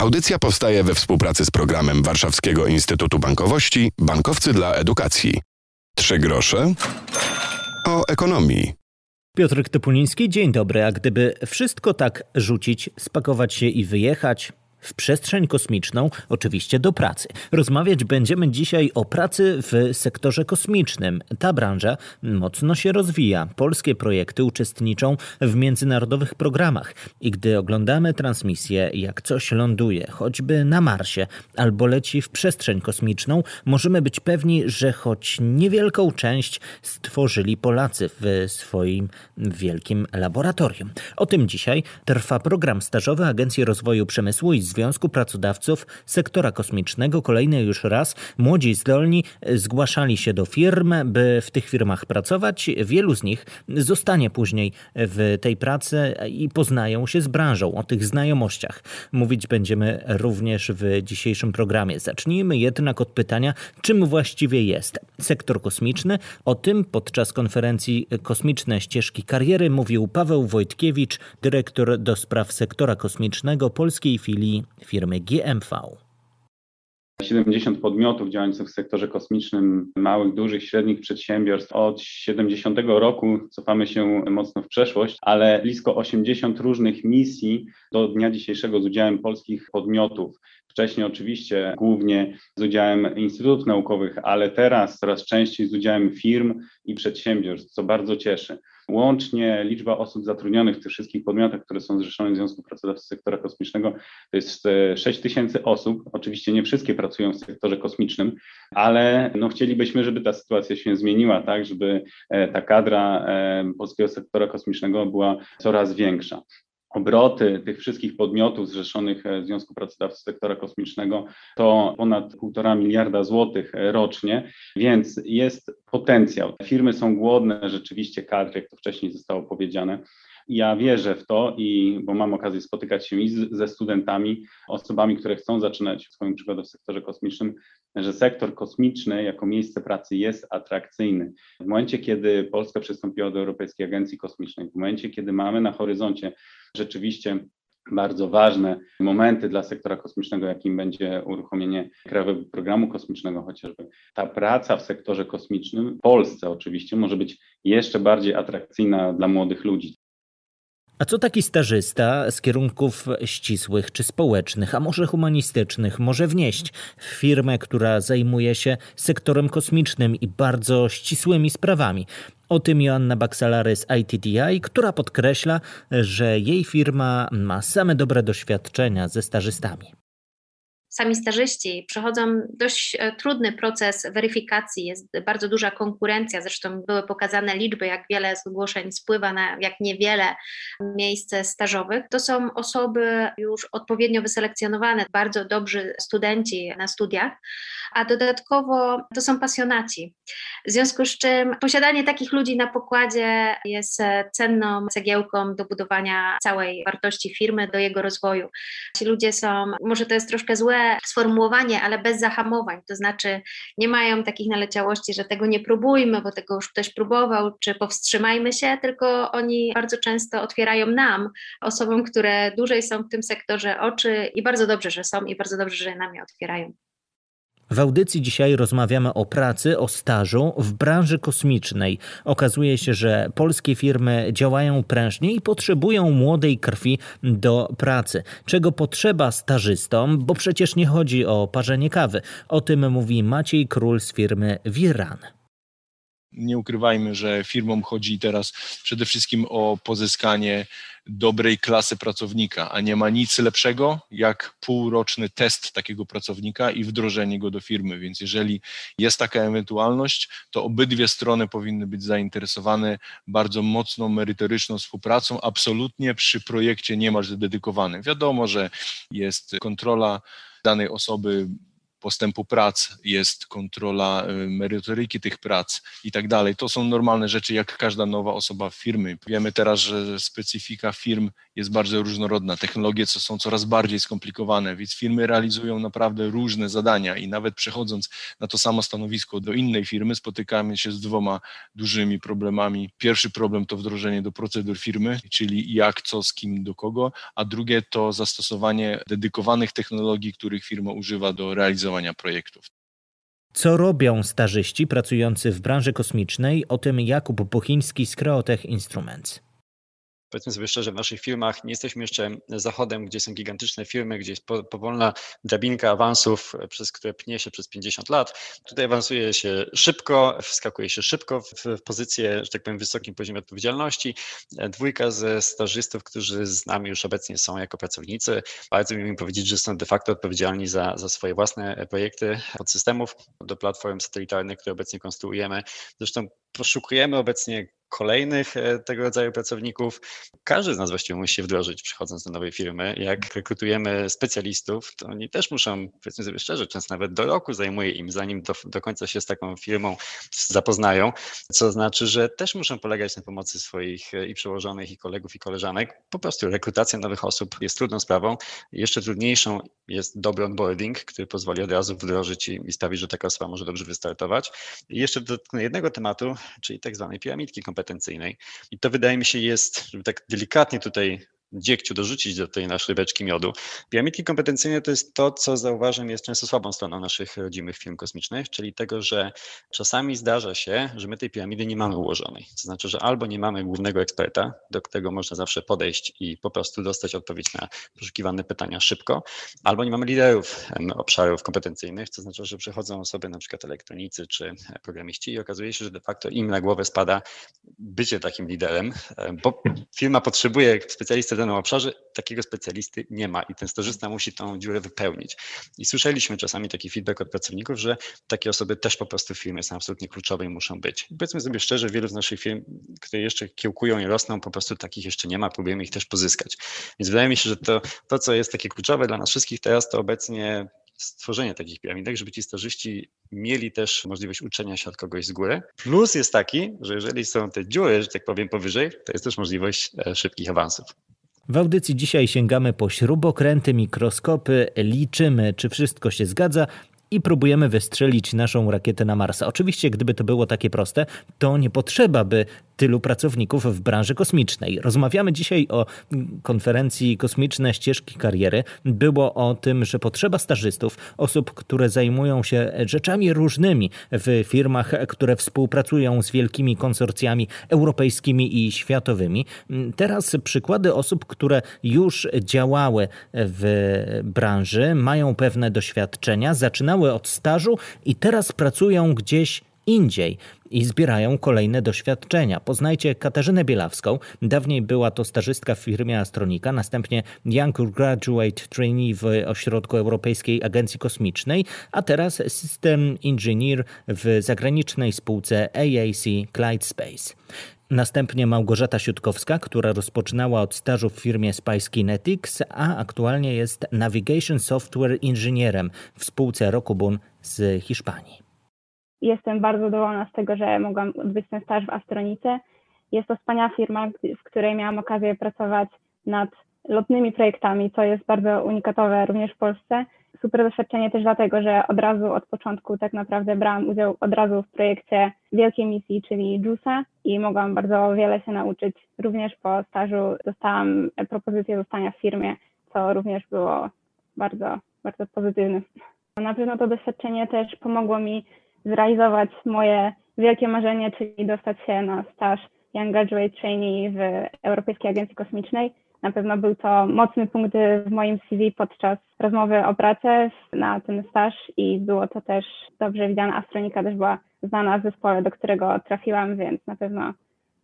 Audycja powstaje we współpracy z programem Warszawskiego Instytutu Bankowości Bankowcy dla Edukacji. Trzy grosze o ekonomii. Piotr Typuliński, dzień dobry. A gdyby wszystko tak rzucić, spakować się i wyjechać, w przestrzeń kosmiczną, oczywiście do pracy. Rozmawiać będziemy dzisiaj o pracy w sektorze kosmicznym. Ta branża mocno się rozwija. Polskie projekty uczestniczą w międzynarodowych programach i gdy oglądamy transmisję, jak coś ląduje, choćby na Marsie albo leci w przestrzeń kosmiczną, możemy być pewni, że choć niewielką część stworzyli Polacy w swoim wielkim laboratorium. O tym dzisiaj trwa program stażowy Agencji Rozwoju Przemysłu i Związku Pracodawców Sektora Kosmicznego kolejny już raz młodzi zdolni zgłaszali się do firm, by w tych firmach pracować. Wielu z nich zostanie później w tej pracy i poznają się z branżą. O tych znajomościach mówić będziemy również w dzisiejszym programie. Zacznijmy jednak od pytania, czym właściwie jest sektor kosmiczny. O tym podczas konferencji Kosmiczne Ścieżki Kariery mówił Paweł Wojtkiewicz, dyrektor do spraw sektora kosmicznego polskiej filii firmy GMV. 70 podmiotów działających w sektorze kosmicznym, małych, dużych, średnich przedsiębiorstw. Od 70 roku cofamy się mocno w przeszłość, ale blisko 80 różnych misji do dnia dzisiejszego z udziałem polskich podmiotów. Wcześniej oczywiście głównie z udziałem instytutów naukowych, ale teraz coraz częściej z udziałem firm i przedsiębiorstw, co bardzo cieszy. Łącznie liczba osób zatrudnionych w tych wszystkich podmiotach, które są zrzeszone w Związku Pracodawców Sektora Kosmicznego, to jest 6 e, tysięcy osób. Oczywiście nie wszystkie pracują w sektorze kosmicznym, ale no chcielibyśmy, żeby ta sytuacja się zmieniła, tak, żeby e, ta kadra e, polskiego sektora kosmicznego była coraz większa obroty tych wszystkich podmiotów zrzeszonych w Związku Pracodawców Sektora Kosmicznego to ponad 1,5 miliarda złotych rocznie, więc jest potencjał. Firmy są głodne rzeczywiście kadry, jak to wcześniej zostało powiedziane. Ja wierzę w to, i bo mam okazję spotykać się i z, ze studentami, osobami, które chcą zaczynać swoją przygodę w sektorze kosmicznym, że sektor kosmiczny jako miejsce pracy jest atrakcyjny. W momencie, kiedy Polska przystąpiła do Europejskiej Agencji Kosmicznej, w momencie, kiedy mamy na horyzoncie rzeczywiście bardzo ważne momenty dla sektora kosmicznego, jakim będzie uruchomienie Krajowego Programu Kosmicznego chociażby. Ta praca w sektorze kosmicznym, w Polsce oczywiście, może być jeszcze bardziej atrakcyjna dla młodych ludzi. A co taki stażysta z kierunków ścisłych czy społecznych, a może humanistycznych, może wnieść w firmę, która zajmuje się sektorem kosmicznym i bardzo ścisłymi sprawami? O tym Joanna Baksalary z ITDI, która podkreśla, że jej firma ma same dobre doświadczenia ze stażystami sami stażyści przechodzą dość e, trudny proces weryfikacji, jest bardzo duża konkurencja, zresztą były pokazane liczby, jak wiele zgłoszeń spływa na jak niewiele miejsc stażowych. To są osoby już odpowiednio wyselekcjonowane, bardzo dobrzy studenci na studiach, a dodatkowo to są pasjonaci. W związku z czym posiadanie takich ludzi na pokładzie jest cenną cegiełką do budowania całej wartości firmy, do jego rozwoju. Ci ludzie są, może to jest troszkę złe, sformułowanie, ale bez zahamowań, to znaczy nie mają takich naleciałości, że tego nie próbujmy, bo tego już ktoś próbował, czy powstrzymajmy się, tylko oni bardzo często otwierają nam, osobom, które dłużej są w tym sektorze oczy i bardzo dobrze, że są i bardzo dobrze, że nam je otwierają. W audycji dzisiaj rozmawiamy o pracy, o stażu w branży kosmicznej. Okazuje się, że polskie firmy działają prężnie i potrzebują młodej krwi do pracy. Czego potrzeba stażystom, bo przecież nie chodzi o parzenie kawy. O tym mówi Maciej Król z firmy Viran. Nie ukrywajmy, że firmom chodzi teraz przede wszystkim o pozyskanie dobrej klasy pracownika, a nie ma nic lepszego jak półroczny test takiego pracownika i wdrożenie go do firmy. Więc jeżeli jest taka ewentualność, to obydwie strony powinny być zainteresowane bardzo mocną, merytoryczną współpracą. Absolutnie przy projekcie nie masz dedykowany. Wiadomo, że jest kontrola danej osoby postępu prac, jest kontrola merytoryki tych prac i tak dalej. To są normalne rzeczy, jak każda nowa osoba w firmy. Wiemy teraz, że specyfika firm jest bardzo różnorodna, technologie co są coraz bardziej skomplikowane, więc firmy realizują naprawdę różne zadania i nawet przechodząc na to samo stanowisko do innej firmy, spotykamy się z dwoma dużymi problemami. Pierwszy problem to wdrożenie do procedur firmy, czyli jak, co, z kim, do kogo, a drugie to zastosowanie dedykowanych technologii, których firma używa do realizowania projektów. Co robią stażyści pracujący w branży kosmicznej? O tym Jakub Bochiński z Creotech Instruments powiedzmy sobie szczerze, w naszych firmach nie jesteśmy jeszcze zachodem, gdzie są gigantyczne firmy, gdzie jest powolna drabinka awansów, przez które pnie się przez 50 lat. Tutaj awansuje się szybko, wskakuje się szybko w, pozycję, że tak powiem, wysokim poziomie odpowiedzialności. Dwójka ze stażystów, którzy z nami już obecnie są jako pracownicy, bardzo mi powiedzieć, że są de facto odpowiedzialni za, za swoje własne projekty podsystemów do platform satelitarnych, które obecnie konstruujemy. Zresztą poszukujemy obecnie kolejnych e, tego rodzaju pracowników. Każdy z nas właściwie musi się wdrożyć, przychodząc do nowej firmy. Jak rekrutujemy specjalistów, to oni też muszą, powiedzmy sobie szczerze, często nawet do roku zajmuje im, zanim do, do końca się z taką firmą zapoznają, co znaczy, że też muszą polegać na pomocy swoich e, i przełożonych, i kolegów, i koleżanek. Po prostu rekrutacja nowych osób jest trudną sprawą. Jeszcze trudniejszą jest dobry onboarding, który pozwoli od razu wdrożyć i, i sprawić, że taka osoba może dobrze wystartować. I jeszcze dotknę jednego tematu, czyli tak zwanej piramidki kompetencji kompetencyjnej. I to wydaje mi się jest, żeby tak delikatnie tutaj dziegciu dorzucić do tej naszej beczki miodu. Piramidki kompetencyjne to jest to, co zauważam jest często słabą stroną naszych rodzimych firm kosmicznych, czyli tego, że czasami zdarza się, że my tej piramidy nie mamy ułożonej. To znaczy, że albo nie mamy głównego eksperta, do którego można zawsze podejść i po prostu dostać odpowiedź na poszukiwane pytania szybko, albo nie mamy liderów obszarów kompetencyjnych, to znaczy, że przychodzą osoby na przykład elektronicy czy programiści i okazuje się, że de facto im na głowę spada bycie takim liderem, bo firma potrzebuje specjalisty danym obszarze takiego specjalisty nie ma i ten stażysta musi tą dziurę wypełnić. I słyszeliśmy czasami taki feedback od pracowników, że takie osoby też po prostu w firmie są absolutnie kluczowe i muszą być. I powiedzmy sobie szczerze, wielu z naszych firm, które jeszcze kiełkują i rosną, po prostu takich jeszcze nie ma, próbujemy ich też pozyskać. Więc wydaje mi się, że to, to co jest takie kluczowe dla nas wszystkich teraz, to obecnie stworzenie takich piramidek, żeby ci stażyści mieli też możliwość uczenia się od kogoś z góry. Plus jest taki, że jeżeli są te dziury, że tak powiem, powyżej, to jest też możliwość e, szybkich awansów. W audycji dzisiaj sięgamy po śrubokręty, mikroskopy, liczymy, czy wszystko się zgadza i próbujemy wystrzelić naszą rakietę na Marsa. Oczywiście, gdyby to było takie proste, to nie potrzeba by tylu pracowników w branży kosmicznej. Rozmawiamy dzisiaj o konferencji Kosmiczne Ścieżki Kariery. Było o tym, że potrzeba stażystów, osób, które zajmują się rzeczami różnymi w firmach, które współpracują z wielkimi konsorcjami europejskimi i światowymi. Teraz przykłady osób, które już działały w branży, mają pewne doświadczenia, zaczynały od stażu i teraz pracują gdzieś indziej i zbierają kolejne doświadczenia. Poznajcie Katarzynę Bielawską. Dawniej była to stażystka w firmie Astronika, następnie Young Graduate Trainee w Ośrodku Europejskiej Agencji Kosmicznej, a teraz System Engineer w zagranicznej spółce AAC Clyde Space. Następnie Małgorzata Siutkowska, która rozpoczynała od stażu w firmie Spice Kinetics, a aktualnie jest Navigation Software Inżynierem w spółce Rokubun z Hiszpanii. Jestem bardzo zadowolona z tego, że mogłam odbyć ten staż w Astronice. Jest to wspaniała firma, w której miałam okazję pracować nad lotnymi projektami, co jest bardzo unikatowe również w Polsce. Super doświadczenie też dlatego, że od razu od początku tak naprawdę brałam udział od razu w projekcie wielkiej misji, czyli JUSA i mogłam bardzo wiele się nauczyć. Również po stażu dostałam propozycję zostania w firmie, co również było bardzo, bardzo pozytywne. Na pewno to doświadczenie też pomogło mi zrealizować moje wielkie marzenie, czyli dostać się na staż Young Graduate Trainee w Europejskiej Agencji Kosmicznej. Na pewno był to mocny punkt w moim CV podczas rozmowy o pracę na ten staż i było to też dobrze widziane. Astronika też była znana w zespole, do którego trafiłam, więc na pewno,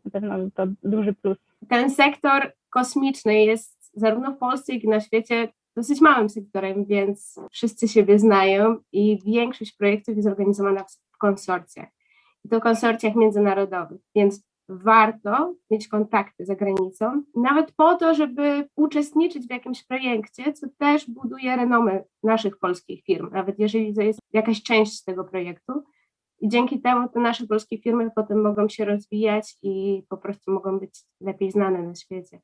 na pewno to duży plus. Ten sektor kosmiczny jest zarówno w Polsce, jak i na świecie dosyć małym sektorem, więc wszyscy siebie znają i większość projektów jest organizowana w konsorcjach. I to konsorcjach międzynarodowych, więc warto mieć kontakty za granicą, nawet po to, żeby uczestniczyć w jakimś projekcie, co też buduje renomę naszych polskich firm, nawet jeżeli to jest jakaś część tego projektu. I dzięki temu te nasze polskie firmy potem mogą się rozwijać i po prostu mogą być lepiej znane na świecie.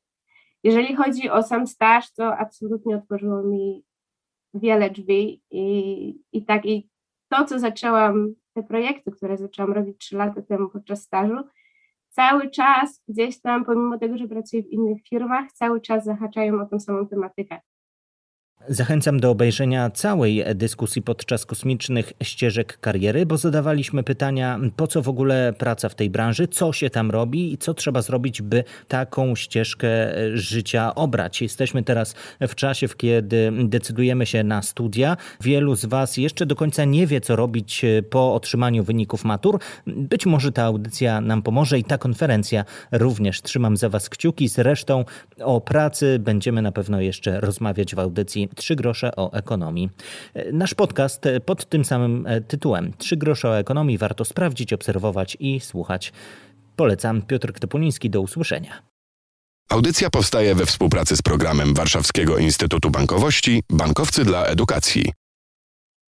Jeżeli chodzi o sam staż, to absolutnie otworzyło mi wiele drzwi i, i tak i to, co zaczęłam, te projekty, które zaczęłam robić trzy lata temu podczas stażu, cały czas gdzieś tam, pomimo tego, że pracuję w innych firmach, cały czas zahaczają o tą samą tematykę. Zachęcam do obejrzenia całej dyskusji podczas kosmicznych ścieżek kariery, bo zadawaliśmy pytania, po co w ogóle praca w tej branży, co się tam robi i co trzeba zrobić, by taką ścieżkę życia obrać. Jesteśmy teraz w czasie, w kiedy decydujemy się na studia. Wielu z Was jeszcze do końca nie wie, co robić po otrzymaniu wyników matur. Być może ta audycja nam pomoże i ta konferencja również. Trzymam za Was kciuki. Zresztą o pracy będziemy na pewno jeszcze rozmawiać w audycji Trzy grosze o ekonomii. Nasz podcast pod tym samym tytułem Trzy grosze o ekonomii warto sprawdzić, obserwować i słuchać. Polecam Piotr Topuliński. Do usłyszenia. Audycja powstaje we współpracy z programem Warszawskiego Instytutu Bankowości Bankowcy dla Edukacji.